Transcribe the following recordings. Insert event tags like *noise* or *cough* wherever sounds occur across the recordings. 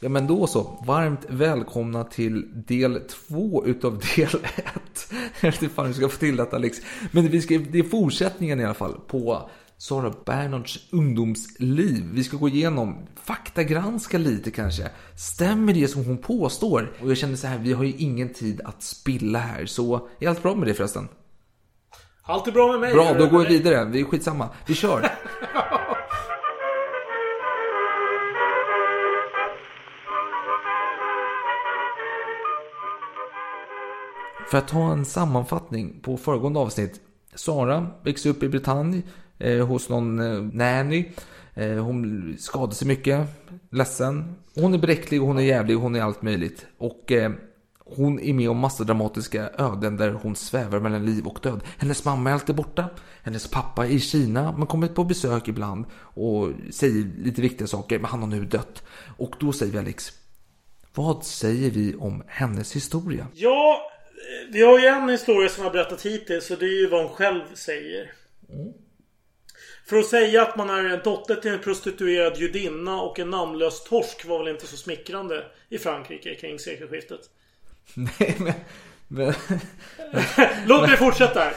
Ja men då så, varmt välkomna till del två utav del ett. Jag vet inte fan hur ska få till detta Alex. Men vi ska, det är fortsättningen i alla fall på Sara Bernhards ungdomsliv. Vi ska gå igenom, faktagranska lite kanske. Stämmer det som hon påstår? Och jag känner så här, vi har ju ingen tid att spilla här. Så är allt bra med det förresten? Allt är bra med mig. Bra, då går vi vidare. Vi är skitsamma. Vi kör. *laughs* För att ta en sammanfattning på föregående avsnitt. Sara växer upp i Bretagne eh, hos någon eh, nanny. Eh, hon skadar sig mycket, ledsen. Hon är bräcklig, hon är jävlig, hon är allt möjligt. Och eh, hon är med om massa dramatiska öden där hon svävar mellan liv och död. Hennes mamma är alltid borta. Hennes pappa är i Kina, men kommer på besök ibland och säger lite viktiga saker, men han har nu dött. Och då säger vi Alex, vad säger vi om hennes historia? Ja, vi har ju en historia som jag har berättat hittills och det är ju vad hon själv säger. För att säga att man är en dotter till en prostituerad judinna och en namnlös torsk var väl inte så smickrande i Frankrike kring sekelskiftet. *laughs* Nej, men... men *laughs* Låt mig fortsätta här.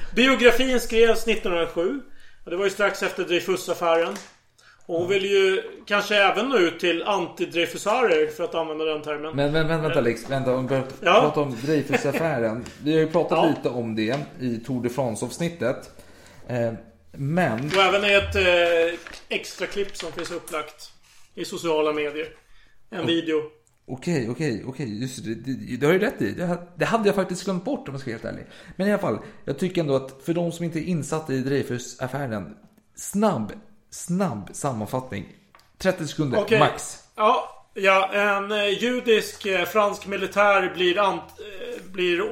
*laughs* Biografin skrevs 1907. Och det var ju strax efter Dreyfusaffären. Och hon ville ju kanske även nå ut till antidreyfusarer för att använda den termen. Men, men, men vänta Alex, vänta, om vi börjar Ja. prata om Dreyfusaffären. Vi har ju pratat Ja. lite om det i Tour de France avsnittet. Eh, men, Och även i ett eh, extra klipp som finns upplagt i sociala medier. En video. okej, okej, okej, just det, det, det har ju rätt i. Det, det hade jag faktiskt glömt bort om jag ska vara helt ärlig. Men i alla fall, jag tycker ändå att för de som inte är insatta i Dreyfusaffären, snabb, snabb sammanfattning. 30 sekunder, Okej. max. Ja, ja, en eh, judisk eh, fransk militär blir, ant, eh, blir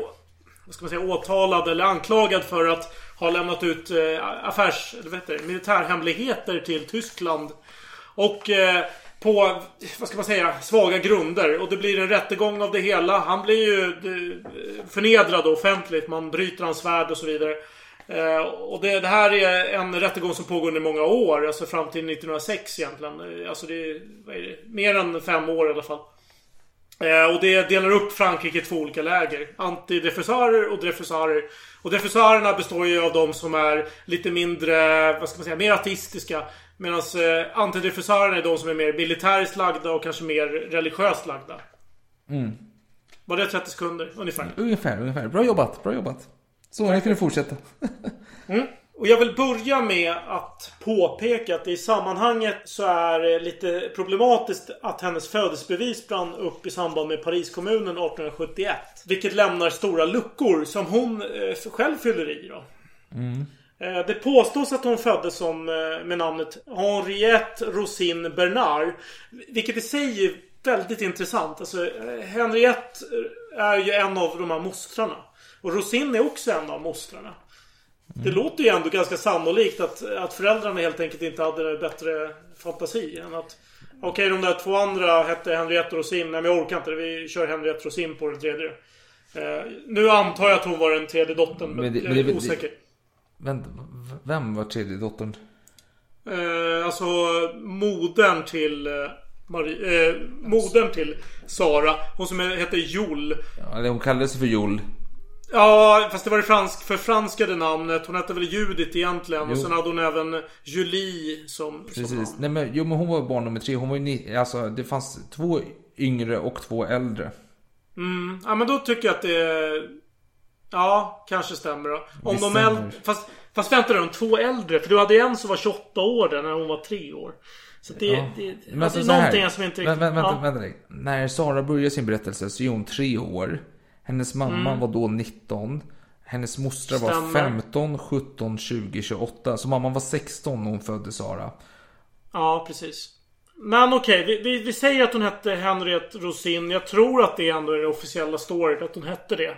vad ska man säga, åtalad eller anklagad för att ha lämnat ut affärs... Eller vad heter det? Militärhemligheter till Tyskland. Och på, vad ska man säga, svaga grunder. Och det blir en rättegång av det hela. Han blir ju förnedrad offentligt. Man bryter hans svärd och så vidare. Eh, och det, det här är en rättegång som pågår under många år. Alltså fram till 1906 egentligen. Eh, Alltså det är, det? mer än fem år i alla fall. Eh, och det delar upp Frankrike i två olika läger. Antidreyfusarer och dreyfusarer. Och dreyfusarerna består ju av de som är lite mindre, vad ska man säga, mer ateistiska. Medan eh, är de som är mer militäriskt lagda och kanske mer religiöst lagda. Var det 30 sekunder ungefär? Ungefär, ungefär. Bra jobbat, bra jobbat. Så, nu kan du fortsätta. *laughs* Och jag vill börja med att påpeka att i sammanhanget så är det lite problematiskt att hennes födelsebevis brann upp i samband med Pariskommunen 1871. Vilket lämnar stora luckor som hon eh, själv fyller i då. Eh, Det påstås att hon föddes som, eh, med namnet Henriette Rosine Bernard. Vilket i sig är väldigt intressant. Alltså, Henriette är ju en av de här mostrarna. Och Rosine är också en av mostrarna. Det låter ju ändå ganska sannolikt att, att föräldrarna helt enkelt inte hade bättre fantasi än att Okej, de där två andra hette Henriette Rosin. Nej, men jag orkar inte. Vi kör Henriette Rosin på den tredje. Eh, nu antar jag att hon var den tredje dottern, men, Men jag men det- är det- osäker. Vänta, v- vem var tredje dottern? Eh, alltså modern till eh, Marie, eh, modern till Sara. Hon som hette Jol. Ja, hon kallades för Jol. Ja, fast det var det fransk, förfranskade namnet. Hon hette väl Judith egentligen. Och Jo. sen hade hon även Julie som, som Precis. namn. Nej, men, jo, men hon var barn nummer tre. Hon var ju alltså, det fanns två yngre och två äldre. Mm, ja men då tycker jag att det... Ja, kanske stämmer då. Om Det de stämmer. äldre... Fast, fast vänta nu, de två äldre. För du hade en som var 28 år där när hon var 3 år. Så det, Ja. det, Men alltså, så här. någonting som inte riktigt... vä- vänta, ja. vänta, lite. När Sara börjar sin berättelse så är hon tre år. Hennes mamma Mm. var då 19. Hennes mostrar var Stämmer. 15, 17, 20, 28. Så mamman var 16 när hon födde Sara. Ja, precis. Men okej, vi, vi, vi säger att hon hette Henriette Rosin. Jag tror att det ändå är det officiella storyn, att hon hette det.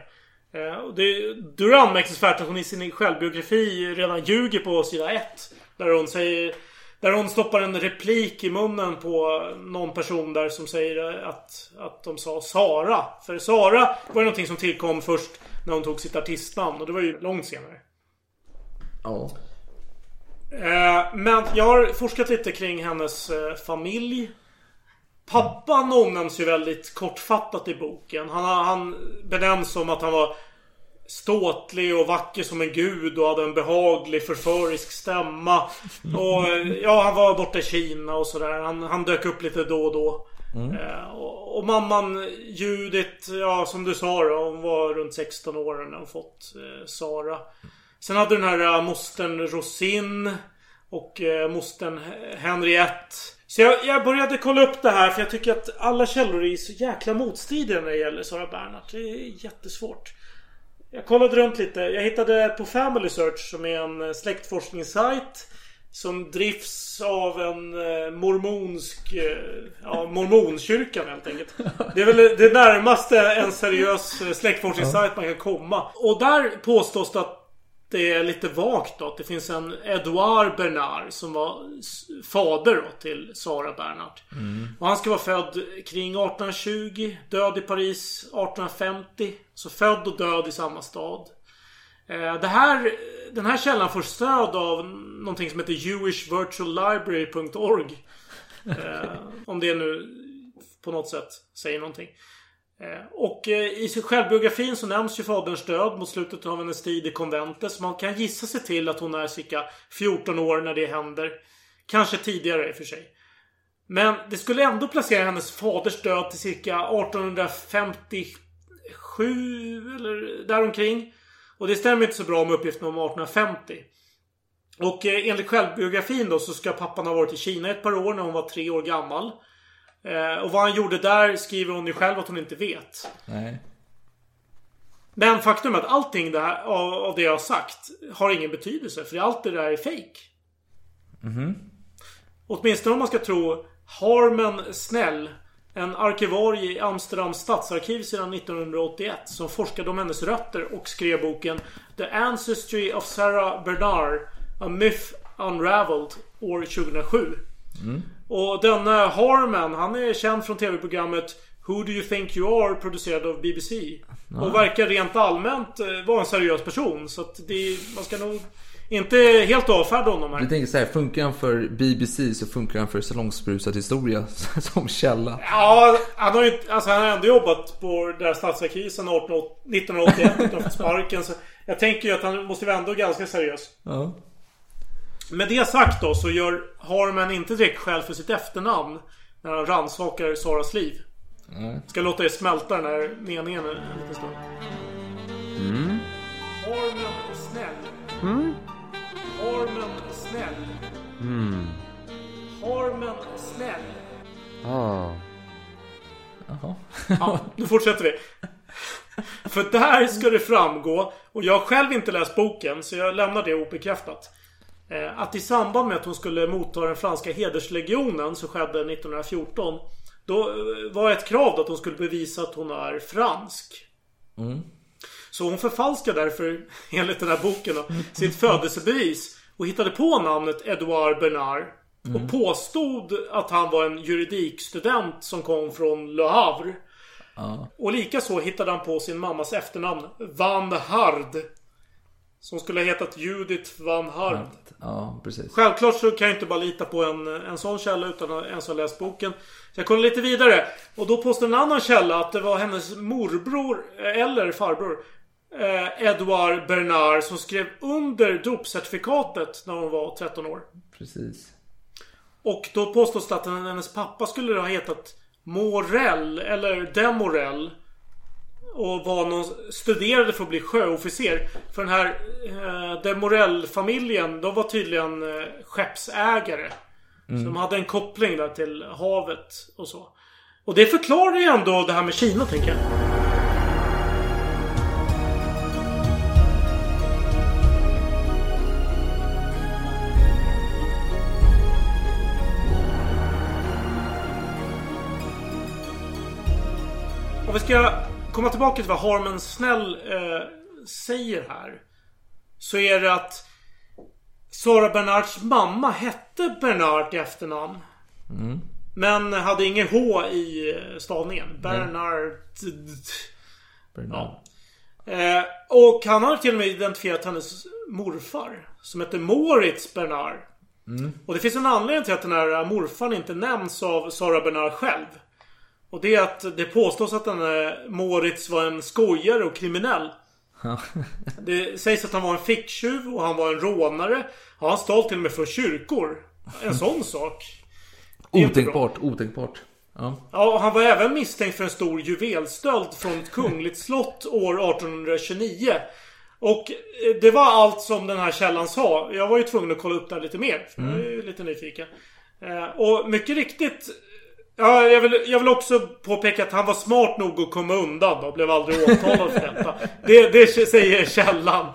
Eh, det då är det anmärkningsvärt att hon i sin självbiografi redan ljuger på sida 1. Där hon säger... Där hon stoppar en replik i munnen på någon person där som säger att, att de sa Sara. För Sara var ju någonting som tillkom först när hon tog sitt artistnamn och det var ju långt senare. Ja. Eh, men jag har forskat lite kring hennes eh, familj. Pappan omnämns ju väldigt kortfattat i boken. Han, han benämns som att han var ståtlig och vacker som en gud och hade en behaglig förförisk stämma. Och eh, ja, han var borta i Kina och sådär. Han, han dök upp lite då och då. Eh, och, och mamman Judith, ja som du sa då, hon var runt 16 år när hon fått eh, Sara. Sen hade den här uh, mostern Rosin och uh, mostern Henriette. Så jag, jag började kolla upp det här för jag tycker att alla källor är så jäkla motstridiga när det gäller Sara Bernhardt. Det är jättesvårt. Jag kollade runt lite. Jag hittade på Family Search som är en eh, släktforskningssajt. Som drivs av en eh, mormonsk... eh, Ja, mormonkyrkan helt enkelt. *laughs* Det är väl det närmaste en seriös släktforskningssajt man kan komma. Och där påstås det att det är lite vagt då. Det finns en Edouard Bernard som var fader då till Sara Bernhardt. Och han ska vara född kring 1820. Död i Paris 1850. Så född och död i samma stad. Eh, Det här, den här källan får stöd av någonting som heter jewishvirtuallibrary.org. *laughs* Eh, om det nu på något sätt säger någonting. Eh, och eh, i självbiografin så nämns ju faderns död mot slutet av hennes tid i konventet. Så man kan gissa sig till att hon är cirka 14 år när det händer. Kanske tidigare i och för sig. Men det skulle ändå placera hennes faders död till cirka 1857 eller däromkring. Och det stämmer inte så bra med uppgiften om 1850. Och eh, enligt självbiografin då så ska pappan ha varit i Kina ett par år när hon var tre år gammal. Eh, och vad han gjorde där skriver hon ju själv att hon inte vet. Nej. Men faktum är att allting det här, av, av det jag har sagt har ingen betydelse. För allt det där är fake. Mhm. Åtminstone om man ska tro Harmen Snell. En arkivarie i Amsterdams stadsarkiv sedan 1981. Som forskade om hennes rötter och skrev boken The Ancestry of Sarah Bernard. A Myth Unraveled år 2007. Och denna Harman, han är känd från tv-programmet Who Do You Think You Are? Producerad av BBC. Och verkar rent allmänt eh, vara en seriös person. Så att det, man ska nog inte helt avfärda honom här. Du tänker så här, funkar han för BBC så funkar han för salongsbrusad historia *laughs* som källa. Ja, han har ju alltså han har ändå jobbat på det här stadsarkivet sedan 18 1981 när han fått sparken. Så jag tänker ju att han måste vara ändå ganska seriös. Ja. Med det sagt då så gör Harman inte direkt skäl för sitt efternamn. När han rannsakar Saras liv. Ska låta er smälta den här meningen en en liten stund. Mm. Harman är snäll. Mm. Harman är snäll. Mm. Harman är snäll. Ah. Jaha. Ja, nu fortsätter vi. För där ska det framgå, och jag har själv inte läst boken så jag lämnar det obekräftat. Eh, Att i samband med att hon skulle motta den franska hederslegionen som skedde 1914. Då eh, var ett krav då att hon skulle bevisa att hon är fransk. Mm. Så hon förfalskade därför, *laughs* enligt den här boken då, sitt födelsebevis. Och hittade på namnet Edouard Bernard. Och påstod att han var en juridikstudent som kom från Le Havre. Ja. Och likaså hittade han på sin mammas efternamn Van Hard. Som skulle ha hetat Judith Van Hard. Ja, precis. Självklart så kan jag inte bara lita på en, en sån källa utan att ens ha läst boken. Så jag kollade lite vidare. Och då påstår en annan källa att det var hennes morbror, eh, eller farbror, eh, Edouard Bernard som skrev under dopcertifikatet när hon var 13 år. Precis. Och då påstås det att hennes pappa skulle ha hetat Morell eller Demorell. Och var någon, studerade för att bli sjöofficer. För den här eh, de Morell-familjen, de var tydligen eh, skeppsägare. Så de hade en koppling där till havet och så. Och det förklarar ju ändå det här med Kina, tänker jag. Om vi ska komma tillbaka till vad Harmen Snäll eh, säger här. Så är det att Sara Bernards mamma hette Bernard i efternamn. Men hade ingen H i eh, stavningen. Bernard... Ja. Eh, och han har till och med identifierat hennes morfar. Som heter Moritz Bernard. Och det finns en anledning till att den här morfar inte nämns av Sara Bernard själv. Och det är att det påstås att den Moritz var en skojare och kriminell. *laughs* Det sägs att han var en ficktjuv och han var en rånare. Ja, han stal till och med från kyrkor. En sån sak. Otänkbart, otänkbart. Ja. Ja, han var även misstänkt för en stor juvelstöld från ett kungligt slott år 1829. Och eh, det var allt som den här källan sa. Jag var ju tvungen att kolla upp det här lite mer. För jag är ju lite nyfiken. Eh, Och mycket riktigt. Ja, jag vill, jag vill också påpeka att han var smart nog att komma undan och blev aldrig åtalad för detta. Det, det säger källan.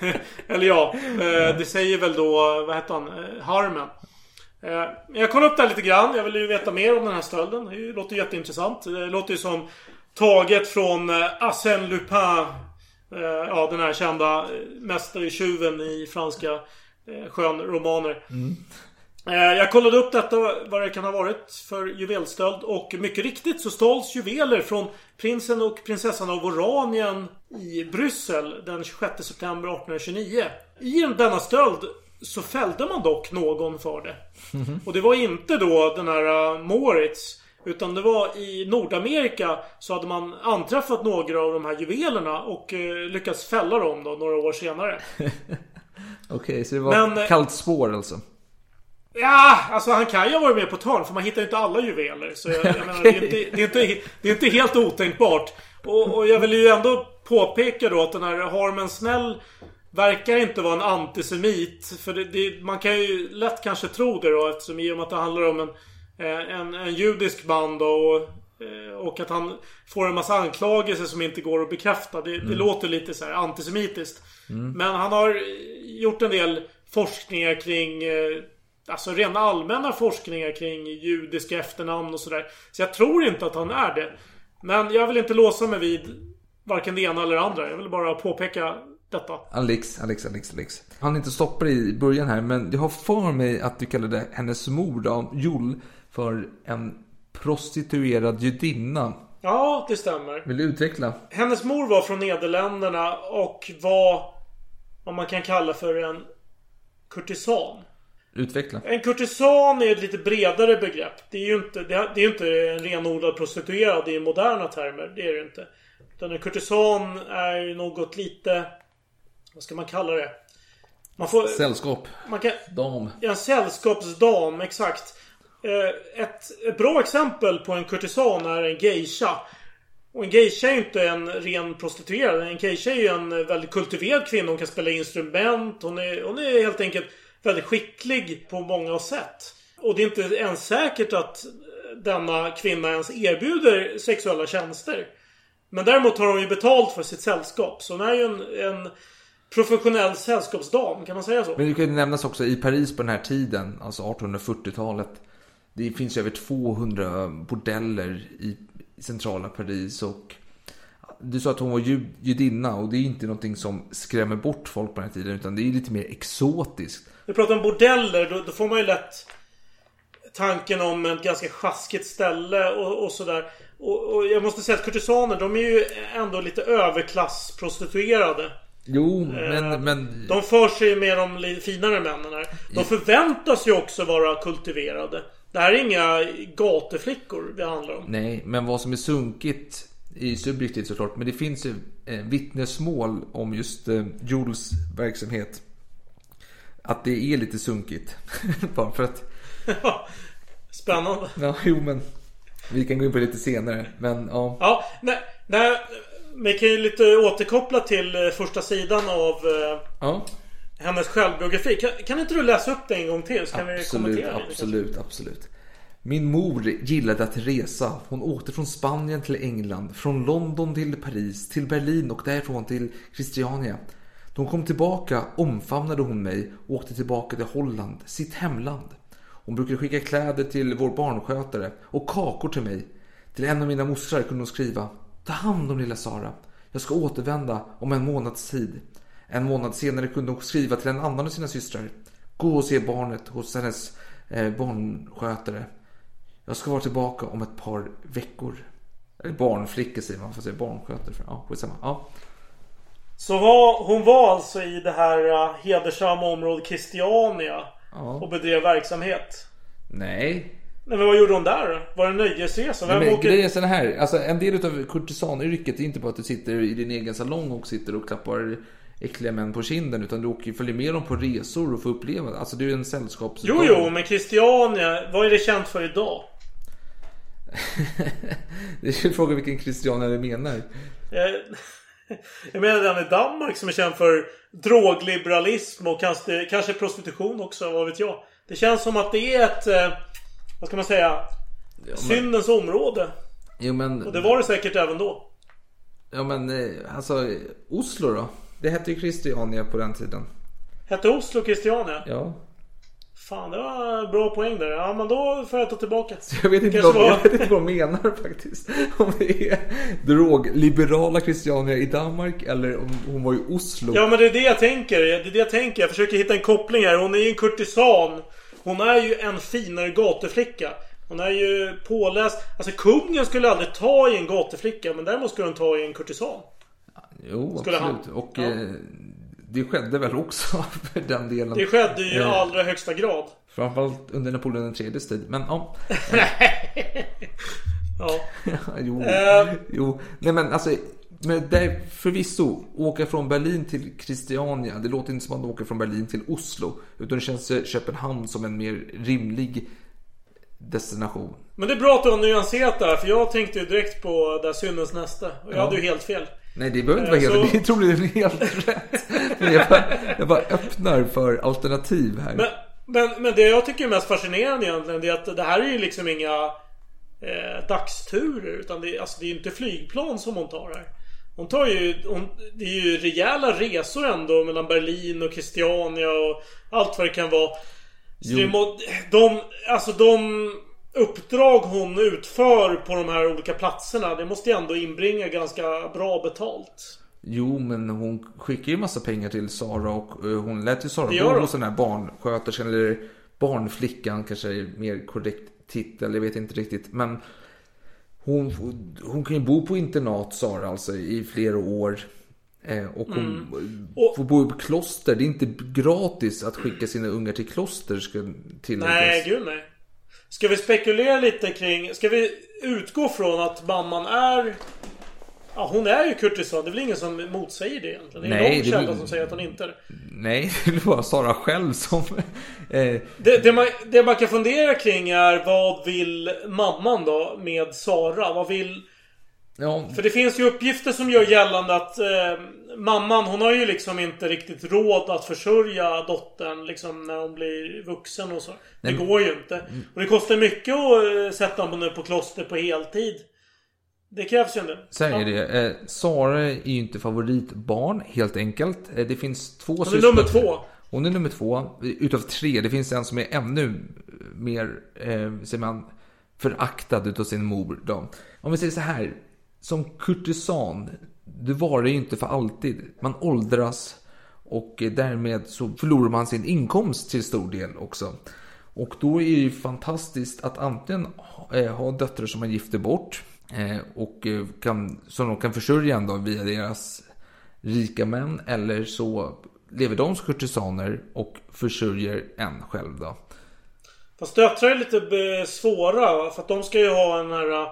*laughs* Eller ja, eh, det säger väl då, vad heter han, eh, Harmen. Eh, jag kollade upp det här lite grann. Jag vill ju veta mer om den här stölden. Det låter jätteintressant. Det låter ju som taget från Arsène Lupin. Ja, den här kända mästertjuven i franska skönromaner. Mm. Jag kollade upp detta, vad det kan ha varit för juvelstöld. Och mycket riktigt så stals juveler från prinsen och prinsessan av Oranien i Bryssel den 26 september 1829. I denna stöld så fällde man dock någon för det. Och det var inte då den här uh, Moritz. Utan det var i Nordamerika så hade man anträffat några av de här juvelerna och eh, lyckats fälla dem då några år senare. *laughs* Okej, så det var Men, eh, kallt spår alltså. Ja, alltså han kan ju ha varit med på ett hörn för man hittar ju inte alla juveler. Så jag, jag *laughs* menar, det, är inte, det, är inte, det är inte helt otänkbart. Och, och jag vill ju ändå påpeka då att den här Harmen Snäll verkar inte vara en antisemit. För det, det, man kan ju lätt kanske tro det då eftersom i och med att det handlar om en, eh, en, en judisk man då. Och, eh, och att han får en massa anklagelser som inte går att bekräfta. Det, det låter lite så här antisemitiskt. Men han har gjort en del forskningar kring eh, Alltså rena allmänna forskningar kring judiska efternamn och sådär. Så jag tror inte att han är det. Men jag vill inte låsa mig vid varken det ena eller det andra. Jag vill bara påpeka detta. Alex, Alex, Alex, Alex. Han inte stoppa dig i början här, men jag har för mig att du kallade hennes mor då, Jul, för en prostituerad judinna. Ja, det stämmer. Vill du utveckla? Hennes mor var från Nederländerna och var vad man kan kalla för en kurtisan. Utveckla. En kurtisan är ett lite bredare begrepp. Det är ju inte, det är det är ju inte en renodlad prostituerad i moderna termer. Det är det inte. Utan en kurtisan är ju något lite... Vad ska man kalla det? Man får... Sällskap. Man kan, Dam. Ja, en sällskapsdam, exakt. Eh, Ett, ett bra exempel på en kurtisan är en geisha. Och en geisha är ju inte en ren prostituerad. En geisha är ju en väldigt kultiverad kvinna. Hon kan spela instrument. Hon är, hon är helt enkelt väldigt skicklig på många sätt. Och det är inte ens säkert att denna kvinna ens erbjuder sexuella tjänster. Men däremot har hon ju betalt för sitt sällskap. Så hon är ju en, en professionell sällskapsdam. Kan man säga så? Men det kan ju nämnas också i Paris på den här tiden, alltså 1840-talet. Det finns ju över 200 bordeller i centrala Paris och du sa att hon var judinna och det är inte någonting som skrämmer bort folk på den här tiden utan det är lite mer exotiskt. Vi pratar om bordeller. Då, då får man ju lätt tanken om ett ganska sjaskigt ställe och, och sådär. Och, och jag måste säga att kurtisaner, de är ju ändå lite överklassprostituerade. Jo, men... Eh, men... De för sig med de finare männen här. De förväntas ju också vara kultiverade. Det här är inga gatuflickor det handlar om. Nej, men vad som är sunkigt ju subjektivt såklart. Men det finns ju eh, vittnesmål om just eh, Jules verksamhet. Att det är lite sunkigt. *laughs* Bara för att... *laughs* Spännande. Ja, jo men. Vi kan gå in på det lite senare. Men ja. Ja, nej, nej, Vi kan ju lite återkoppla till eh, första sidan av eh, Ja. hennes självbiografi. Kan, kan inte du läsa upp det en gång till så kan vi Absolut, kommentera det? absolut, absolut. Min mor gillade att resa. Hon åkte från Spanien till England, från London till Paris, till Berlin och därifrån till Christiania. Då hon kom tillbaka omfamnade hon mig och åkte tillbaka till Holland, sitt hemland. Hon brukade skicka kläder till vår barnskötare och kakor till mig. Till en av mina mostrar kunde hon skriva Ta hand om lilla Sara. Jag ska återvända om en månads tid. En månad senare kunde hon skriva till en annan av sina systrar. Gå och se barnet hos hennes eh, barnskötare. Jag ska vara tillbaka om ett par veckor. Eller barnflicka säger man, fast jag är barnskötare. För, ja, skitsamma. Ja. Så var, hon var alltså i det här uh, hedersamma området Christiania Ja. och bedrev verksamhet. Nej. Nej men vad gjorde hon där? Var det en nöjesresa? Nej, Vem men åker... grejen är så här. Alltså, en del av kurtisanyrket är inte bara att du sitter i din egen salong och sitter och klappar äckliga män på kinden. Utan du åker, följer med dem på resor och får uppleva. Alltså det är en sällskaps... Jo jo men Christiania, vad är det känt för idag? *laughs* det är ju frågan vilken Christiania du menar. *laughs* *laughs* Jag, menar den i Danmark som är känd för drogliberalism och kanske, kanske prostitution också, vad vet jag. Det känns som att det är ett, eh, vad ska man säga, syndens område. Jo men... Och det var det säkert även då. Ja men eh, alltså Oslo då? Det hette ju Christiania på den tiden. Hette Oslo Christiania? Ja. Fan, det var bra poäng där. Ja, men då får jag ta tillbaka. *laughs* Jag vet, inte vad, var- jag vet inte vad de menar faktiskt. *laughs* Om det är drogliberala Christiania i Danmark eller om hon var i Oslo. Ja, men det är det jag tänker. Det är det jag tänker. Jag försöker hitta en koppling här. Hon är ju en kurtisan. Hon är ju en finare gatuflicka. Hon är ju påläst. Alltså kungen skulle aldrig ta i en gatuflicka. Men däremot skulle hon ta i en kurtisan. Jo, Skulle han? absolut. Och Ja. eh, det skedde väl också *laughs* för den delen. Det skedde ju i Eh, allra högsta grad. Framförallt under Napoleon IIIs tid. Men ja. *laughs* Ja. *laughs* jo, Eh. jo. Nej men alltså. Men där förvisso, åka från Berlin till Christiania. Det låter inte som att man åker från Berlin till Oslo. Utan det känns Köpenhamn som en mer rimlig destination. Men det är bra att du har nyanserat det här. För jag tänkte ju direkt på där syndens nästa. Och jag Ja. hade ju helt fel. Nej det behöver inte Eh, vara helt, så- *laughs* det är troligen helt rätt. Men jag bara, jag bara öppnar för alternativ här. Men, men, men det jag tycker är mest fascinerande egentligen det är att det här är ju liksom inga eh, dagsturer. Utan det, är- alltså, det är ju inte flygplan som hon tar här. Hon tar ju, hon, det är ju rejäla resor ändå mellan Berlin och Christiania och allt vad det kan vara. Så Jo. det må, de, alltså de uppdrag hon utför på de här olika platserna. Det måste ju ändå inbringa ganska bra betalt. Jo, men hon skickar ju massa pengar till Sara och eh, hon lät ju Sara bo hos den här barnsköterskan eller barnflickan kanske är mer korrekt titel, jag vet inte riktigt. Men hon, hon kan ju bo på internat Sara alltså i flera år. Eh, och hon Mm. får bo i kloster. Det är inte gratis att skicka sina ungar till kloster ska. Nej, gud nej. Ska vi spekulera lite kring... Ska vi utgå från att mamman är... Ja, hon är ju kurtisan. Det är väl ingen som motsäger det egentligen? Det är Nej, någon det källa som säger att hon inte är. Nej, *laughs* det är bara Sara själv som... *laughs* Eh, Det, det, man, det man kan fundera kring är vad vill mamman då med Sara? Vad vill... ja, För det finns ju uppgifter som gör gällande att eh, mamman hon har ju liksom inte riktigt råd att försörja dottern liksom när hon blir vuxen och så. Det Nej, men- går ju inte. Och det kostar mycket att eh, sätta henne på kloster på heltid. Det krävs ju inte. Så här är det. Eh, Sara är ju inte favoritbarn, helt enkelt. Eh, det finns två Hon är syskon. nummer två. Hon är nummer två. Utav tre. Det finns en som är ännu mer, eh, säger man, föraktad utav sin mor. Då. Om vi säger så här. Som kurtisan, du varar ju inte för alltid. Man åldras och därmed så förlorar man sin inkomst till stor del också. Och då är det ju fantastiskt att antingen ha- eh, döttrar som man gifter bort eh, och eh, kan, som de kan försörja en då via deras rika män eller så lever de som kurtisaner och försörjer en själv då. Fast döttrar är lite svåra. För att de ska ju ha en här...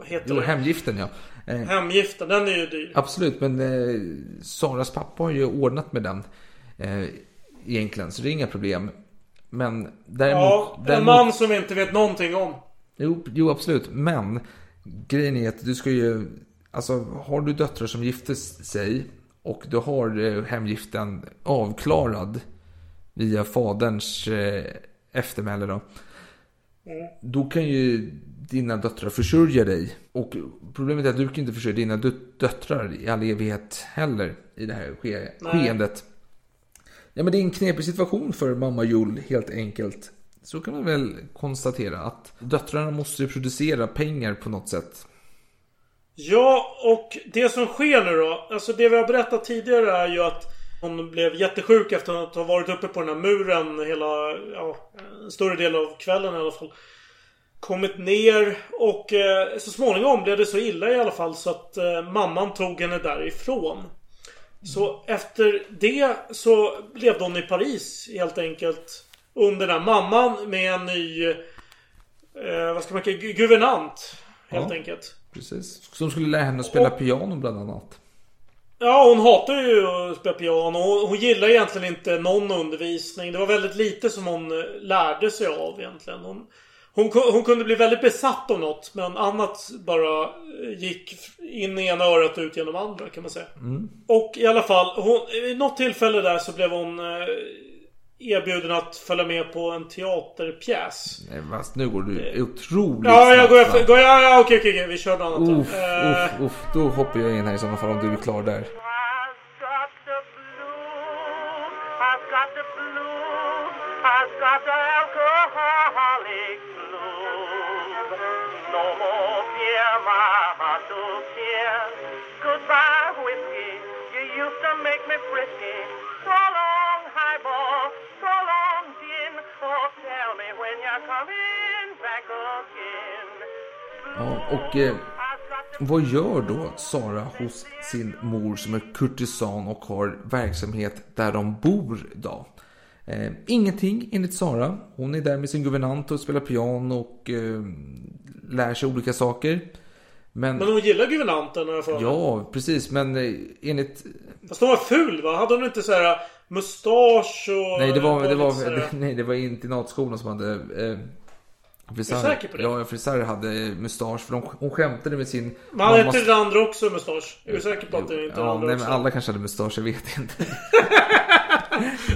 Vad heter Jo, det? hemgiften ja. Eh, Hemgiften. Den är ju dyr. absolut, men eh, Saras pappa har ju ordnat med den eh, egentligen, så det är inga problem. Men däremot... Ja, en däremot man som inte vet någonting om. Jo, jo, absolut. Men grejen är att du ska ju Alltså har du döttrar som gifter sig och du har eh, hemgiften avklarad via faderns eh, eftermäle då. Då kan ju dina döttrar försörja dig. Och problemet är att du kan inte försörja dina dö- döttrar i all evighet heller i det här ske- Nej. skeendet. Ja men det är en knepig situation för mamma Jul helt enkelt. Så kan man väl konstatera att döttrarna måste producera pengar på något sätt. Ja, och det som sker nu då. Alltså det vi har berättat tidigare är ju att hon blev jättesjuk efter att ha varit uppe på den här muren hela, ja, en större del av kvällen i alla fall. Kommit ner och eh, så småningom blev det så illa i alla fall så att eh, mamman tog henne därifrån. Så efter det så levde hon i Paris helt enkelt. Under den mamman med en ny, eh, vad ska man kalla gu- guvernant. Helt Ja. enkelt. Precis. Som skulle lära henne att spela piano bland annat. Ja, hon hatar ju att spela piano. Hon, hon gillar egentligen inte någon undervisning. Det var väldigt lite som hon lärde sig av egentligen. Hon, hon, hon kunde bli väldigt besatt av något. Men annat bara eh, gick in i ena örat och ut genom andra kan man säga. Och i alla fall, hon, i något tillfälle där så blev hon eh, erbjuden att följa med på en teaterpjäs. Nej, fast nu går du otroligt Ja, jag går, snabbt går ja, ja, okej, okej, okej, vi kör något annat då. Uff, Eh, uff, uff. Då hoppar jag in här i sådana fall om du är klar där. I've got the me frisky. So long, highball. So long, gin. Oh, tell me when you're coming back again. Ja, och eh, vad gör då Sara hos sin mor som är kurtisan och har verksamhet där de bor idag? Eh, ingenting enligt Sara. Hon är där med sin guvernant och spelar piano och eh, lär sig olika saker. Men, Men hon gillar guvernanten har jag för mig. ja, precis. Men eh, enligt... Fast hon var ful va? Hade hon inte så här mustasch och... Nej, det var, det var, så här- *laughs* nej, det var internatskolan som hade... Eh, Frisar, Är du säker på det? Ja, Frisar hade mustasch. För de, hon skämtade med sin... Men hade inte den andra också mustasch? Är du säker på att det inte Ja, andra nej, men också? alla kanske hade mustasch, jag vet inte. *laughs*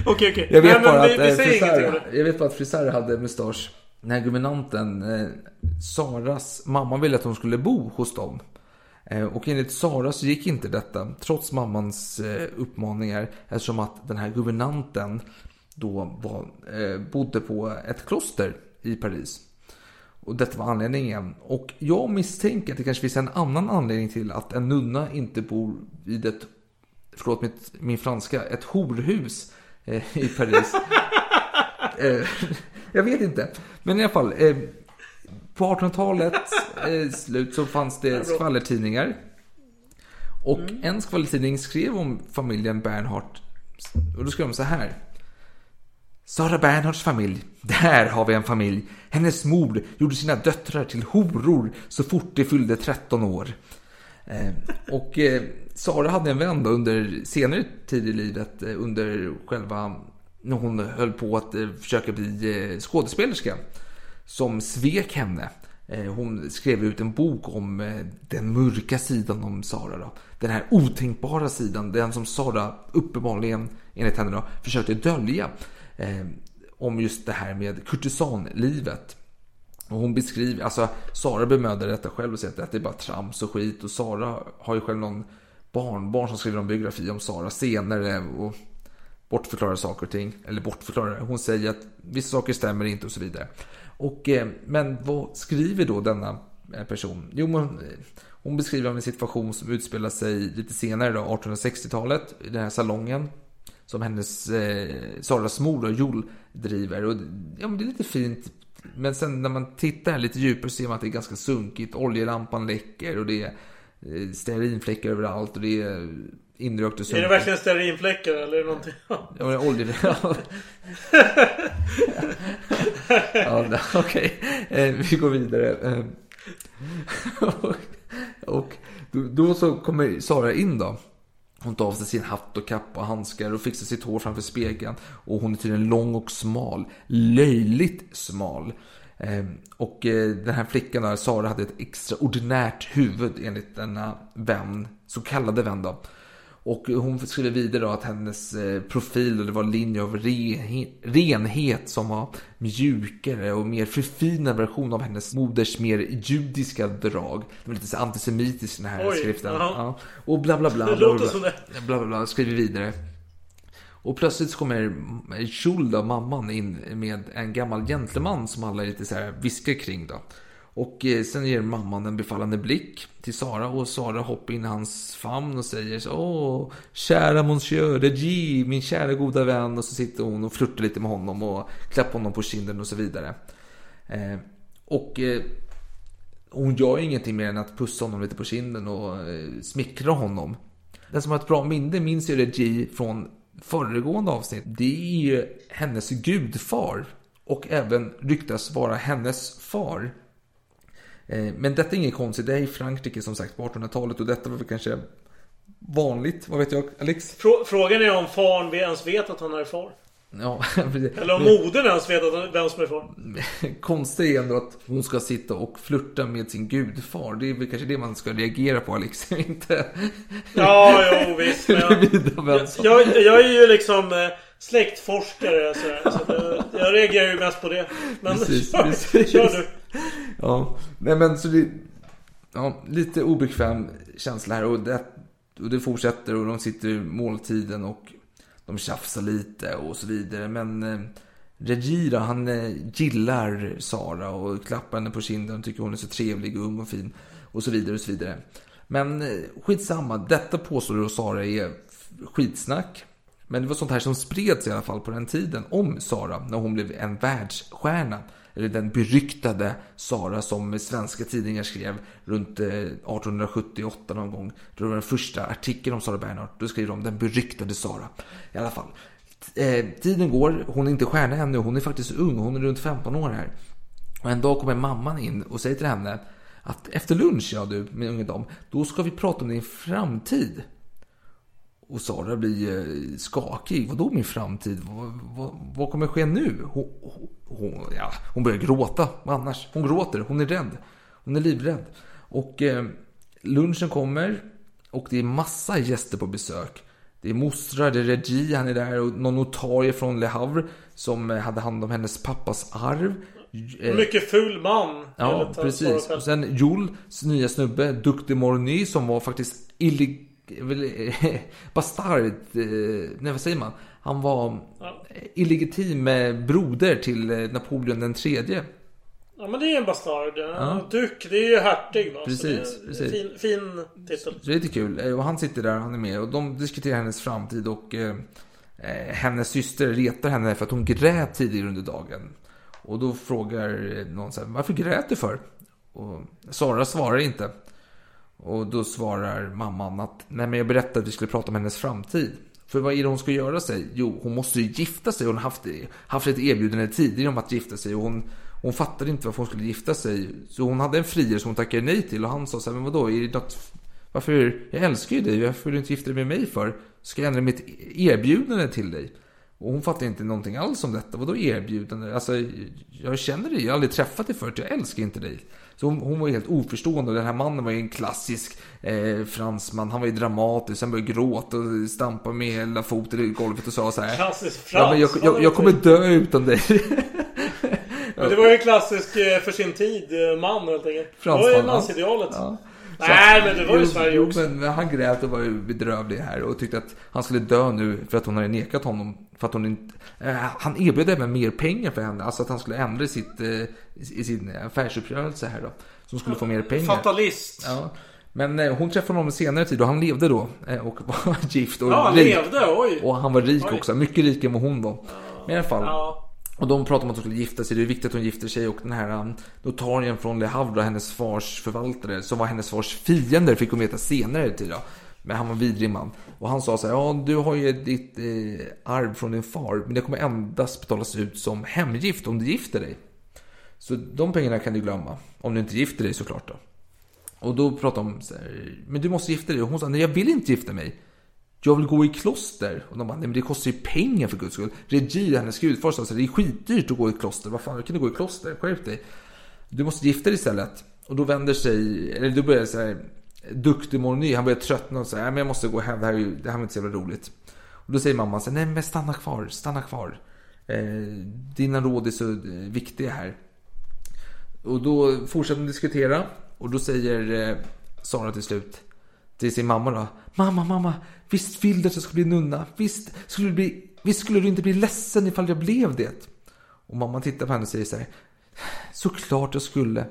Okej, okej. Jag vet, Nej, men bara vi- att, vi eh, jag vet bara att Frisar hade mustasch. När guvernanten, eh, Saras mamma ville att hon skulle bo hos dem. Eh, och enligt Sara så gick inte detta, trots mammans eh, uppmaningar. Eftersom att den här guvernanten då var, eh, bodde på ett kloster i Paris. Och detta var anledningen. Och jag misstänker att det kanske finns en annan anledning till att en nunna inte bor vid ett, förlåt mitt, min franska, ett horhus eh, i Paris. *laughs* jag vet inte. Men i alla fall. Eh, på 1800-talet eh, slut så fanns det skvallertidningar. Och en skvallertidning skrev om familjen Bernhardt. Och då skrev de så här. Sara Bernhards familj. Där har vi en familj. Hennes mor gjorde sina döttrar till horor så fort de fyllde 13 år. Eh, och eh, Sara hade en vän då under senare tid i livet, eh, under själva, när hon höll på att eh, försöka bli eh, skådespelerska, som svek henne. Eh, hon skrev ut en bok om den mörka sidan om Sara. Då. Den här otänkbara sidan, den som Sara uppenbarligen, enligt henne, då, försökte dölja. Eh, om just det här med kurtisanlivet. Och hon beskriver, alltså Sara bemöder detta själv och säger att det är bara trams och skit. Och Sara har ju själv någon barnbarn som skriver en biografi om Sara senare. Och bortförklarar saker och ting. Eller bortförklarar, hon säger att vissa saker stämmer inte och så vidare. Och, eh, men vad skriver då denna eh, person? Jo, eh, hon beskriver en situation som utspelar sig lite senare, då, 1860-talet, i den här salongen. Som hennes, eh, Saras mor då, Jol, driver. Och, ja, men det är lite fint. Men sen när man tittar lite djupare så ser man att det är ganska sunkigt. Oljelampan läcker och det är eh, stearinfläckar överallt och det är inrökt och Är sunkigt. det verkligen stearinfläckar eller är det någonting? Ja, olje... *laughs* ja, Okej, eh, vi går vidare. Eh, och då, så kommer Sara in då. Hon tar av sig sin hatt och kappa och handskar och fixar sitt hår framför spegeln. Och hon är tydligen lång och smal. Löjligt smal. Eh, Och den här flickan där, Sara, hade ett extraordinärt huvud enligt denna vän, så kallade vän då. Och hon skriver vidare att hennes eh, profil det var linje av re- renhet som var mjukare och mer förfinad version av hennes moders mer judiska drag. Det var lite så antisemitiskt den här Oj, skriften. Ja. Och bla bla bla. Det bla, låter bla, det. bla, bla, bla, skriver vidare. Och plötsligt så kommer Schulda, mamman, in med en gammal gentleman som alla lite så här viskar kring då. Och eh, sen ger mamman en befallande blick till Sara och Sara hoppar in i hans famn och säger så Åh, kära monsieur Reggie, min kära goda vän. Och så sitter hon och flörtar lite med honom och klappar honom på kinden och så vidare. Eh, och eh, hon gör ju ingenting mer än att pussa honom lite på kinden och eh, smickra honom. Den som har ett bra minne minns ju Reggie från föregående avsnitt. Det är ju hennes gudfar. Och även ryktas vara hennes far. Eh, Men detta är inget konstigt. Det är i Frankrike som sagt på 1800-talet. Och detta var väl kanske vanligt. Vad vet jag, Alex? Frå- Frågan är om farn ens vet att han är far. Ja. *laughs* Eller om modern ens vet att vem som är far. *laughs* Konstigt är ändå att hon ska sitta och flirta med sin gudfar. Det är väl kanske det man ska reagera på Alex. *laughs* Inte Ja, jo visst. Jag, jag, jag är ju liksom eh, släktforskare så, så det, jag reagerar ju mest på det. Men Precis, kör, precis. kör du. Ja, nej men så det... Ja, lite obekväm känsla här och det, och det fortsätter och de sitter i måltiden och de tjafsar lite och så vidare. Men eh, Regira, han eh, gillar Sara och klappar henne på kinden och tycker hon är så trevlig och ung och fin och så vidare och så vidare. Men eh, skitsamma, detta påstår då Sara är skitsnack. Men det var sånt här som spreds i alla fall på den tiden om Sara när hon blev en världsstjärna. Eller den beryktade Sara som svenska tidningar skrev runt eh, 1878 någon gång. Det var den första artikeln om Sara Bernhardt. Då skrev de den beryktade Sara. I alla fall. Eh, tiden går, hon är inte stjärna ännu, hon är faktiskt ung, hon är runt 15 år här. Och en dag kommer mamman in och säger till henne att efter lunch, ja du, min unge dam, då ska vi prata om din framtid. Och Sara blir eh, skakig. Vadå min framtid? Vad, vad, vad kommer ske nu? Hon, hon, ja, hon börjar gråta. Annars? Hon gråter. Hon är rädd. Hon är livrädd. Och eh, lunchen kommer. Och det är massa gäster på besök. Det är mostrar, det är Reggie, han är där. Och någon notarie från Le Havre. Som eh, hade hand om hennes pappas arv. Eh, mycket ful man. Ja, precis. Och sen Jules nya snubbe, de Morny, som var faktiskt illeg... *laughs* Bastard... eh, Nej, vad säger man? Han var illegitim broder till eh, Napoleon den tredje. Ja men det är en bastard. Ja. Duk, det är ju hertig va? Precis, precis. Fin, fin titel. Så det är lite kul. Eh, Och han sitter där, han är med. Och de diskuterar hennes framtid och eh, hennes syster retar henne för att hon grät tidigare under dagen. Och då frågar någon så här, varför grät du för? Och Sara svarar inte. Och då svarar mamman att, nej men jag berättade att vi skulle prata om hennes framtid. För vad är det hon ska göra sig? Jo, hon måste ju gifta sig. Hon har haft, haft ett erbjudande tidigare om att gifta sig. Och hon, hon fattade inte varför hon skulle gifta sig. Så hon hade en friare som hon tackade nej till. Och han sa så här, men vadå, är det något... Varför? Jag älskar ju dig, varför vill du inte gifta dig med mig för? Ska jag ändra mitt erbjudande till dig? Och hon fattar inte någonting alls om detta. Vadå erbjudande? Alltså, jag känner dig, jag har aldrig träffat dig förut, jag älskar inte dig. Så hon, hon var helt oförstående och den här mannen var ju en klassisk eh, fransman. Han var ju dramatisk, han började gråta och stampa med hela foten i golvet och sa så här. Klassisk Ja, men jag, fransman, jag, jag kommer dö utan dig. *laughs* Men det var ju en klassisk eh, för sin tid eh, man helt enkelt. Det var ju Fransman, mansidealet. ja. Nej men det var ju Sverige jo, också. Men han grät och var ju bedrövlig här och tyckte att han skulle dö nu för att hon hade nekat honom. För att hon inte... Eh, han erbjöd även mer pengar för henne. Alltså att han skulle ändra sitt, eh, i sin affärsuppgörelse här då. Hon skulle få mer pengar. Fatalist. Ja. Men eh, hon träffade honom senare tid och han levde då eh, och *laughs* var gift och Ja, han rik. levde, oj. Och han var rik Oj. också, mycket rikare än vad hon var. Men i alla fall. Ja. Och de pratade om att de skulle gifta sig, det är viktigt att hon gifter sig och den här um, notarien från Le Havre, hennes fars förvaltare, som var hennes fars fiende, fick hon veta senare till då. Men han var en vidrig man. Och han sa så här, ja du har ju ditt eh, arv från din far, men det kommer endast betalas ut som hemgift om du gifter dig. Så de pengarna kan du glömma, om du inte gifter dig såklart då. Och då pratade de så här, men du måste gifta dig. Och hon sa, nej jag vill inte gifta mig. jag vill gå i kloster. Och de bara, nej men det kostar ju pengar för guds skull. Regi, hennes gudfar, sa det är skitdyrt att gå i kloster. Vad fan, hur kan du gå i kloster? Skärp dig. Du måste gifta dig istället. Och då vänder sig, eller då börjar så här, duktig Morny, han börjar tröttna och säger, nej men jag måste gå hem, det här, är det här var inte så jävla roligt. Och då säger mamman så här, nej men stanna kvar, stanna kvar. Eh, dina råd är så eh, viktiga här. Och då fortsätter de diskutera. Och då säger eh, Sara till slut till sin mamma då. Mamma, mamma, visst vill du att jag ska bli nunna? Visst skulle, du bli, visst skulle du inte bli ledsen ifall jag blev det? Och mamman tittar på henne och säger så här. Såklart jag skulle.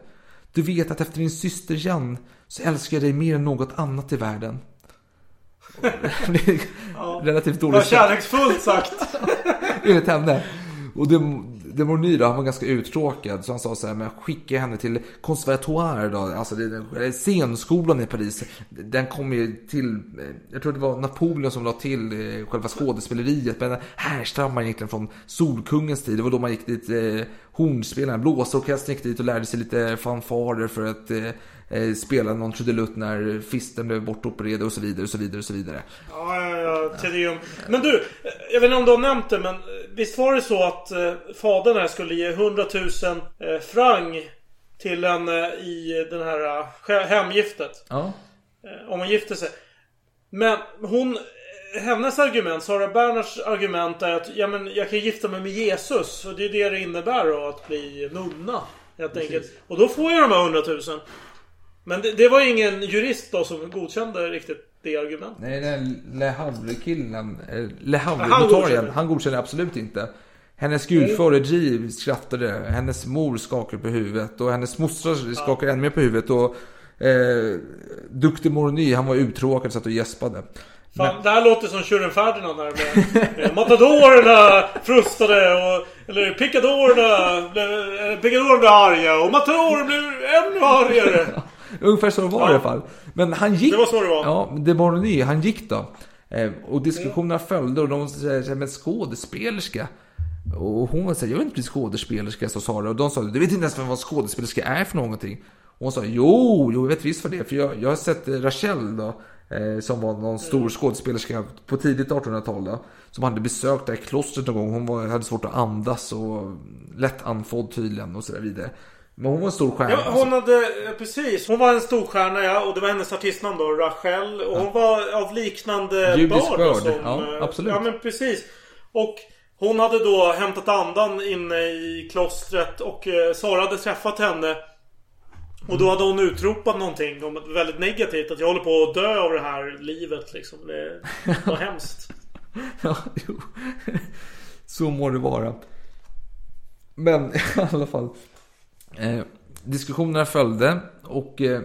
Du vet att efter din syster Jan så älskar jag dig mer än något annat i världen. *laughs* Relativt dåligt Vad kärleksfullt sagt. enligt henne. Och det, det då, han var ganska uttråkad. Så han sa så här, men skicka henne till Conservatoire då. Alltså det, scenskolan i Paris. Den kom ju till, jag tror det var Napoleon som la till eh, själva skådespeleriet. Men härstammar egentligen från Solkungens tid. Det var då man gick dit, eh, hornspelarna, blåsorkestern gick dit och lärde sig lite fanfarer för att eh, eh, spela någon trudelutt när fisten blev bortopererad och så vidare och så vidare och så vidare. Ja, ja, ja. Tedeum. Men du, jag vet inte om du har nämnt det men eh, visst var det så att eh, fadern här skulle ge 100 000 eh, franc till henne i den här eh, hemgiftet? Ja. Eh, om hon gifter sig. Men hon... Hennes argument, Sara Bernhards argument är att ja, men jag kan gifta mig med Jesus. Och det är det det innebär då att bli nunna. Helt enkelt. Och då får jag de här 100 000. Men det, det var ingen jurist då som godkände riktigt det argumentet. Nej, den Le Havre-killen, eh, Le godkänner. han godkänner absolut inte. Hennes gudfar G skrattade, hennes mor skakade på huvudet och hennes moster skakade ännu mer på huvudet. Och eh, Duktig Morny, han var uttråkad satt och gäspade. Fan, det här låter som Tjuren Ferdinand här med, matadorerna frustade och... Eller picadorerna blev... eller Picadorerna blev arga och matadorerna blev ännu argare. *laughs* Ungefär så var det i alla fall. Men han gick. Det var så det var. Ja, det var ny. Han gick då. Eh, och diskussionerna följde och de säger men skådespelerska. Och hon var så här, jag vill inte bli skådespelerska, så Sara. Och de sa, du vet inte ens vad skådespelerska är för någonting. Och hon sa, jo, jo, jag vet visst vad det är. För jag, jag har sett eh, Rachel då. Eh, som var någon stor skådespelerska på tidigt 1800-tal då. Som hade besökt det här klostret någon gång. Hon var, hade svårt att andas och lätt andfådd tydligen och så där vidare. Men hon var en stor stjärna. Ja, hon hade... eh, Precis. Hon var en storstjärna ja. Och det var hennes artistnamn då. Rachel. Och hon var av liknande Judisk börd. börd. Som, Ja, eh, absolut. Ja men precis. Och hon hade då hämtat andan inne i klostret. Och eh, Sara hade träffat henne. Och då hade hon utropat någonting om väldigt negativt. Att jag håller på att dö av det här livet liksom. Det *laughs* var hemskt. Ja, jo. Så må det vara. Men *laughs* i alla fall. Eh, diskussionerna följde och eh,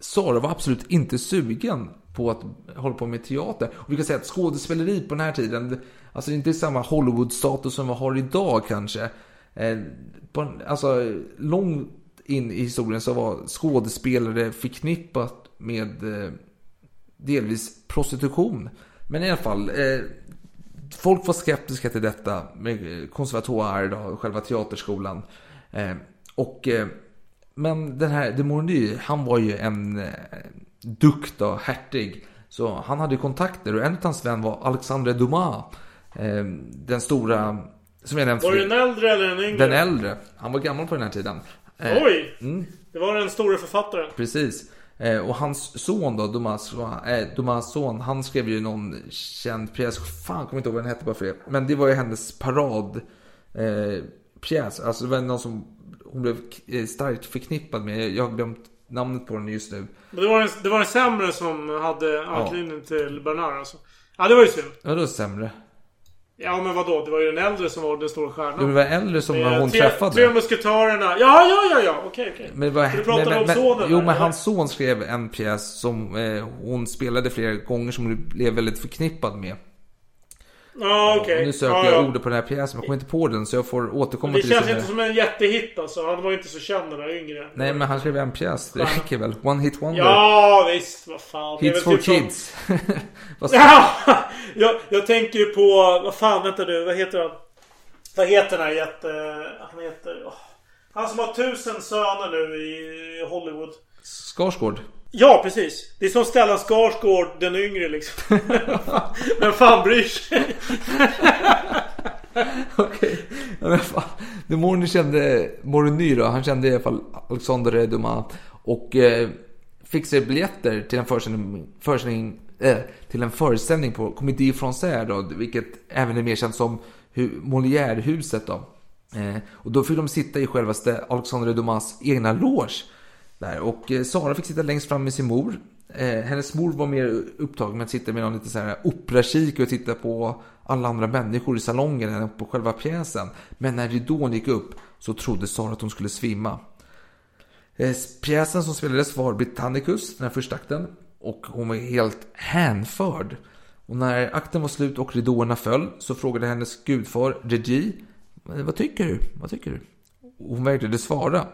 Sara var absolut inte sugen på att hålla på med teater. Och vi kan säga att skådespeleri på den här tiden, alltså det är inte samma Hollywood-status som vi har idag kanske. Eh, på, alltså långt in i historien så var skådespelare förknippat med eh, delvis prostitution. Men i alla fall, eh, folk var skeptiska till detta med eh, konservatoire, då, själva teaterskolan. Eh, och, eh, men den här de Morny, han var ju en eh, dukt då, hertig. Så han hade kontakter och en av hans vän var Alexandre Dumas. Eh, den stora, som jag nämnt Var det den äldre eller den yngre? Den äldre. Han var gammal på den här tiden. Oj! Mm, Det var den stora författaren. precis. Och hans son då, Dumas, eh, Dumas son, han skrev ju någon känd pjäs. Fan, kommer inte ihåg vad den hette bara för det. Men det var ju hennes parad eh, pjäs. Alltså det var någon som hon blev eh, starkt förknippad med. Jag har glömt namnet på den just nu. Men det var, den, det var den sämre som hade anknytning till Bernard alltså. Ja, det var ju synd. Ja, det var sämre. Ja, men vadå? Det var ju den äldre som var den stora Det stjärnan. var äldre som Eh, hon tre, träffade. Tre musketörerna. Ja, ja, ja, ja. Okej, okej. Men det var, du pratar men, om men, sonen Jo, där, men hans son skrev en pjäs som eh, hon spelade flera gånger som hon blev väldigt förknippad med. Okej. Och nu söker ja, jag ja. ordet på den här pjäsen, men jag kommer inte på den så jag får återkomma Det till känns det. inte som en jättehit alltså. Han var ju inte så känd den där yngre. Nej, men han skrev en pjäs. Det räcker väl? One hit wonder. Ja, visst. Vad fan. Det Hits for typ som- kids. *laughs* Vad- *laughs* Ja! Jag, jag tänker ju på... Vad fan vänta du. Vad heter han? Vad heter den här jätte... Han heter... åh. Han som har tusen söner nu i Hollywood. Skarsgård. Ja, precis. Det är som Stellan Skarsgård, den yngre liksom. *laughs* Vem fan bryr sig? *laughs* Okej. Men. Det Morny kände, Morny då, han kände i alla fall Alexander Dumas och eh, fick sig biljetter till en föreställning, föreställning eh, till en föreställning på Comédie Française då, vilket även är mer känt som hu- Molière-huset då. Eh, och då fick de sitta i självaste Alexander Dumas egna loge där. Och eh, Sara fick sitta längst fram med sin mor. Eh, hennes mor var mer upptagen med att sitta med någon lite så här operakik och titta på alla andra människor i salongen än på själva pjäsen. Men när ridån gick upp så trodde Sara att hon skulle svimma. Eh, Pjäsen som spelades var Britannicus, den här första akten. Och hon var helt hänförd. Och när akten var slut och ridåerna föll så frågade hennes gudfar Regi Vad tycker du? Vad tycker du? Och hon vägrade svara.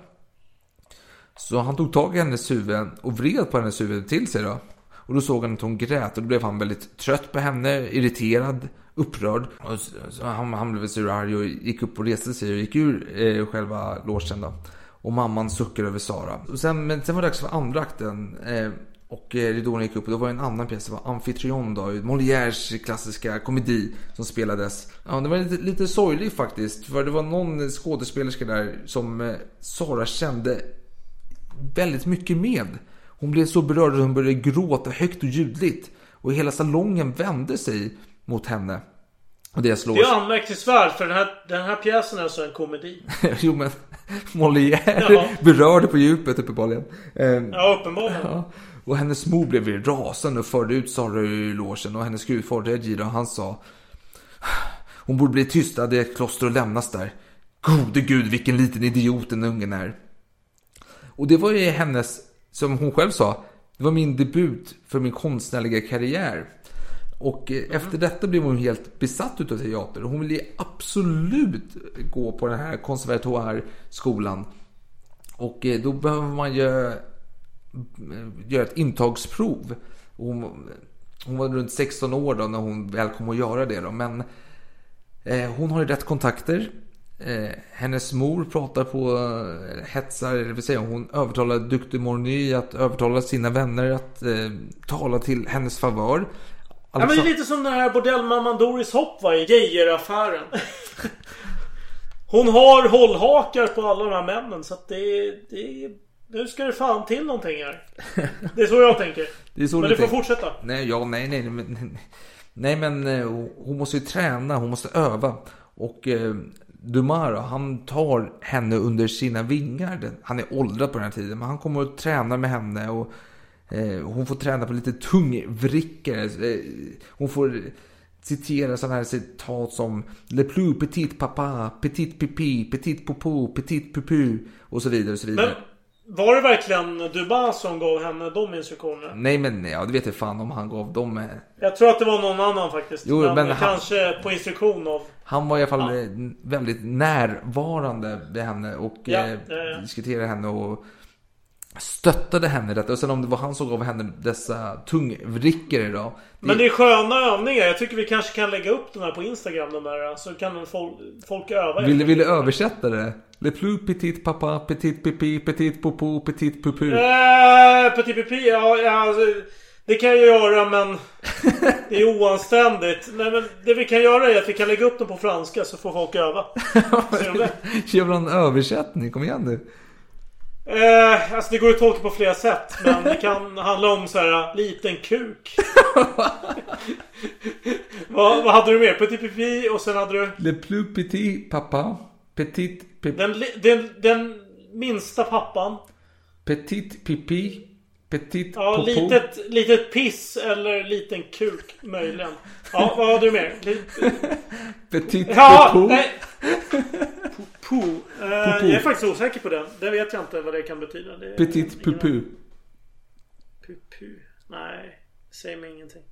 Så han tog tag i hennes huvud och vred på hennes huvud till sig då. Och då såg han att hon grät och då blev han väldigt trött på henne, irriterad, upprörd. Och så, så han, han blev och arg och gick upp och reste sig och gick ur eh, själva logen då. Och mamman suckade över Sara. Och sen, men sen var det dags för andra akten. Eh, och eh, ridån gick upp och då var det en annan pjäs, det var Amfitrion, då, Molières klassiska komedi som spelades. Ja, det var lite, lite sorglig faktiskt, för det var någon skådespelerska där som eh, Sara kände väldigt mycket med. Hon blev så berörd att hon började gråta högt och ljudligt. Och hela salongen vände sig mot henne. Och Det loge. är anmärkningsvärt för den här, den här pjäsen är alltså en komedi. *laughs* jo men Molière Ja. berörde på djupet uppenbarligen. Ehm, Ja, uppenbarligen. Ja. Och hennes mor blev rasande och förde ut Sara ur logen och hennes gudfar Reggie han sa Hon borde bli tystad i ett kloster och lämnas där. Gode gud vilken liten idiot den ungen är. Och det var ju hennes, som hon själv sa, det var min debut för min konstnärliga karriär. Och eh, efter detta blev hon helt besatt utav teater. Hon ville absolut gå på den här konservatorieskolan. Och eh, då behöver man ju göra ett intagsprov. Hon, hon var runt 16 år då när hon väl kom att göra det då. Men eh, hon har ju rätt kontakter. Eh, hennes mor pratar på eh, hetsar, det vill säga hon övertalar Duktig Morny att övertala sina vänner att eh, tala till hennes favör. Ja, men det är lite som den här bordellmamman Doris Hopp var i Geijeraffären. *laughs* Hon har hållhakar på alla de här männen så att det, det Nu ska det fan till någonting här. Det är så jag tänker. *laughs* Det är så men du du får fortsätta. Nej, ja, nej, nej, men, nej, men eh, hon måste ju träna, hon måste öva. Och eh, Dumara, han tar henne under sina vingar. Han är åldrad på den här tiden, men han kommer att träna med henne. Och eh, hon får träna på lite tungvrickare. Eh, hon får citera sådana här citat som Le plus petit papa, petit pipi, petit popo, petit pupu och så vidare och så vidare. Men var det verkligen Dubas som gav henne de instruktionerna? Nej men ja, det vet jag fan om han gav dem. eh, Jag tror att det var någon annan faktiskt. Jo, men men han- kanske på instruktion av... Han var i alla fall eh, väldigt närvarande vid henne och Ja, eh, ja, ja. diskuterade henne och stöttade henne i detta. Och sen om det var han som gav henne dessa tungvrickare då. Men det är sköna övningar. Jag tycker vi kanske kan lägga upp den här på Instagram. Den där, så kan folk, folk öva. Vill, vill du översätta det? Le plus petit papa, petit pipi, petit popo, petit pupu. Äh, Petit Pipi, ja, ja alltså, Det kan jag göra men Det är oanständigt. Nej men det vi kan göra är att vi kan lägga upp den på franska så får folk öva. *laughs* Ser de det? Gör en översättning? Kom igen nu. Eh, alltså det går att tolka på flera sätt. Men det kan *laughs* handla om så här liten kuk. *laughs* vad, vad hade du mer? Petit Pipi och sen hade du Le plus petit papa, petit pipi, den, den, den minsta pappan. petit pipi, petit Ja, popo. litet, litet piss eller liten kuk möjligen. Ja, vad hade du mer? *laughs* Petit Ja, popo. nej. Pupu. Eh, Pupu. jag är faktiskt osäker på den. Det vet jag inte vad det kan betyda. Det Petit pupu. Pupu. Nej, säger mig ingenting.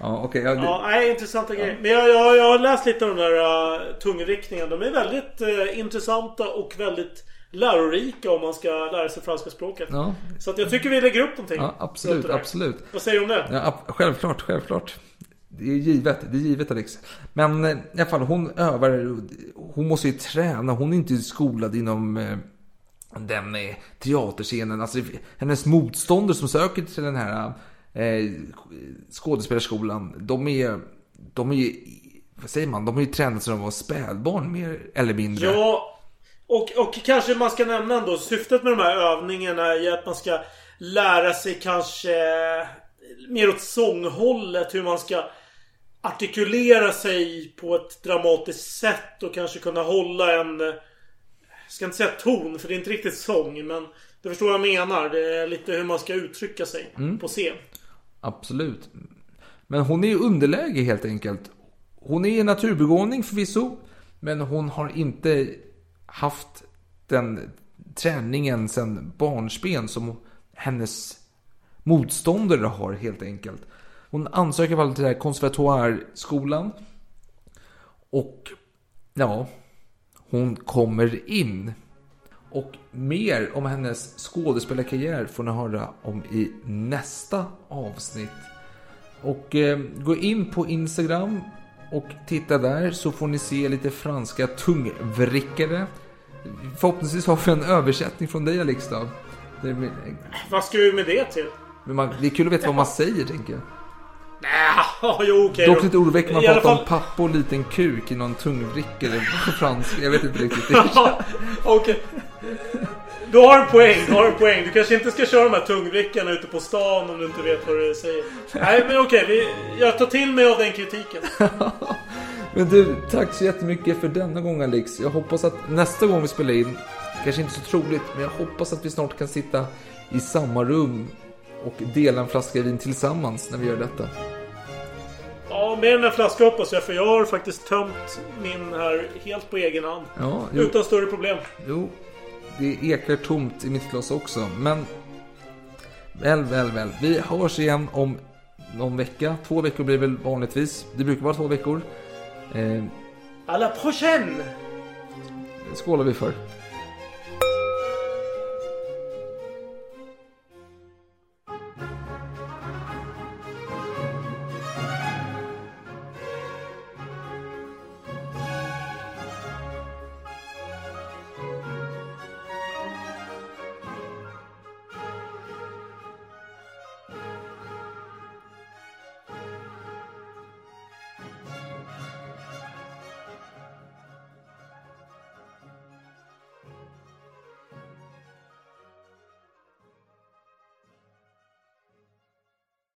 Ja, okej. ja, det- Ja, nej, intressanta grejer. Men jag, jag, jag har läst lite om de där uh, tungriktningarna. De är väldigt eh, intressanta och väldigt lärorika om man ska lära sig franska språket. Ja. Så att jag tycker vi lägger upp någonting. Ja, absolut, absolut. Vad säger du om det? Ja, självklart, självklart. Det är givet, det är givet Alex. Men eh, i alla fall, hon övar, hon måste ju träna, hon är inte skolad inom eh, den eh, teaterscenen, alltså hennes motståndare som söker till den här eh, skådespelarskolan, de är, de är ju, vad säger man, de har ju tränat sedan de var spädbarn mer eller mindre. Ja, och, och kanske man ska nämna ändå syftet med de här övningarna är att man ska lära sig kanske mer åt sånghållet hur man ska artikulera sig på ett dramatiskt sätt och kanske kunna hålla en jag ska inte säga ton för det är inte riktigt sång men du förstår vad jag menar. Det är lite hur man ska uttrycka sig Mm. på scen. Absolut. Men hon är i underläge helt enkelt. Hon är en naturbegåvning förvisso. Men hon har inte haft den träningen sedan barnsben som hennes motståndare har helt enkelt. Hon ansöker väl till den här konservatoirskolan. Och ja, hon kommer in. Och mer om hennes skådespelarkarriär får ni höra om i nästa avsnitt. Och eh, gå in på Instagram och titta där så får ni se lite franska tungvrickare. Förhoppningsvis har vi en översättning från dig Alex då. Det är, Vad ska vi med det till? men man, det är kul att veta vad man säger tänker jag. Ja, jo okej Dock lite oroväckande man alla pratar fall- om pappa och liten kuk i någon tungvrickare på franska. Jag vet inte riktigt. *laughs* Okej. Du har en poäng, du har en poäng. Du kanske inte ska köra de här tungvrickarna ute på stan om du inte vet vad du säger. Nej men okej, vi, jag tar till mig av den kritiken. *laughs* Men du, tack så jättemycket för denna gång Alex. Jag hoppas att nästa gång vi spelar in, kanske inte så troligt, men jag hoppas att vi snart kan sitta i samma rum och dela en flaska vin tillsammans när vi gör detta. Ja, med den här flaskan hoppas jag för jag har faktiskt tömt min här helt på egen hand. Ja. Utan större problem. Jo, det ekar tomt i mitt glas också, men väl, väl, väl. Vi hörs igen om någon vecka. Två veckor blir väl vanligtvis. Det brukar vara två veckor. Eh, À la prochaine! skålar vi för.